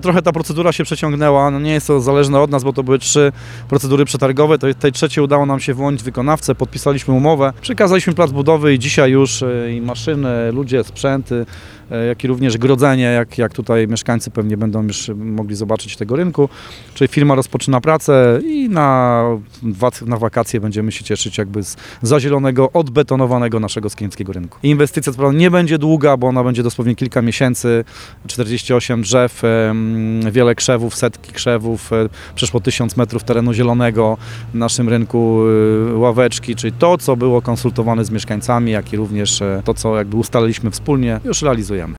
Trochę ta procedura się przeciągnęła, no nie jest to zależne od nas, bo to były trzy procedury przetargowe, to tej trzeciej udało nam się wyłonić wykonawcę, podpisaliśmy umowę, przekazaliśmy plac budowy i dzisiaj już e, i maszyny, ludzie, sprzęty, e, jak i również grodzenie, jak, jak tutaj mieszkańcy pewnie będą już mogli zobaczyć tego rynku, czyli firma rozpoczyna pracę i na, na wakacje będziemy się cieszyć jakby z zazielonego, odbetonowanego naszego skieńskiego rynku. Inwestycja co prawda nie będzie długa, bo ona będzie dosłownie kilka miesięcy, 48 drzew, wiele krzewów, setki krzewów, e, przeszło tysiąc metrów terenu zielonego w naszym rynku, e, ławeczki, czyli to, co było konsultowane z mieszkańcami, jak i również e, to, co jakby ustaliliśmy wspólnie, już realizujemy.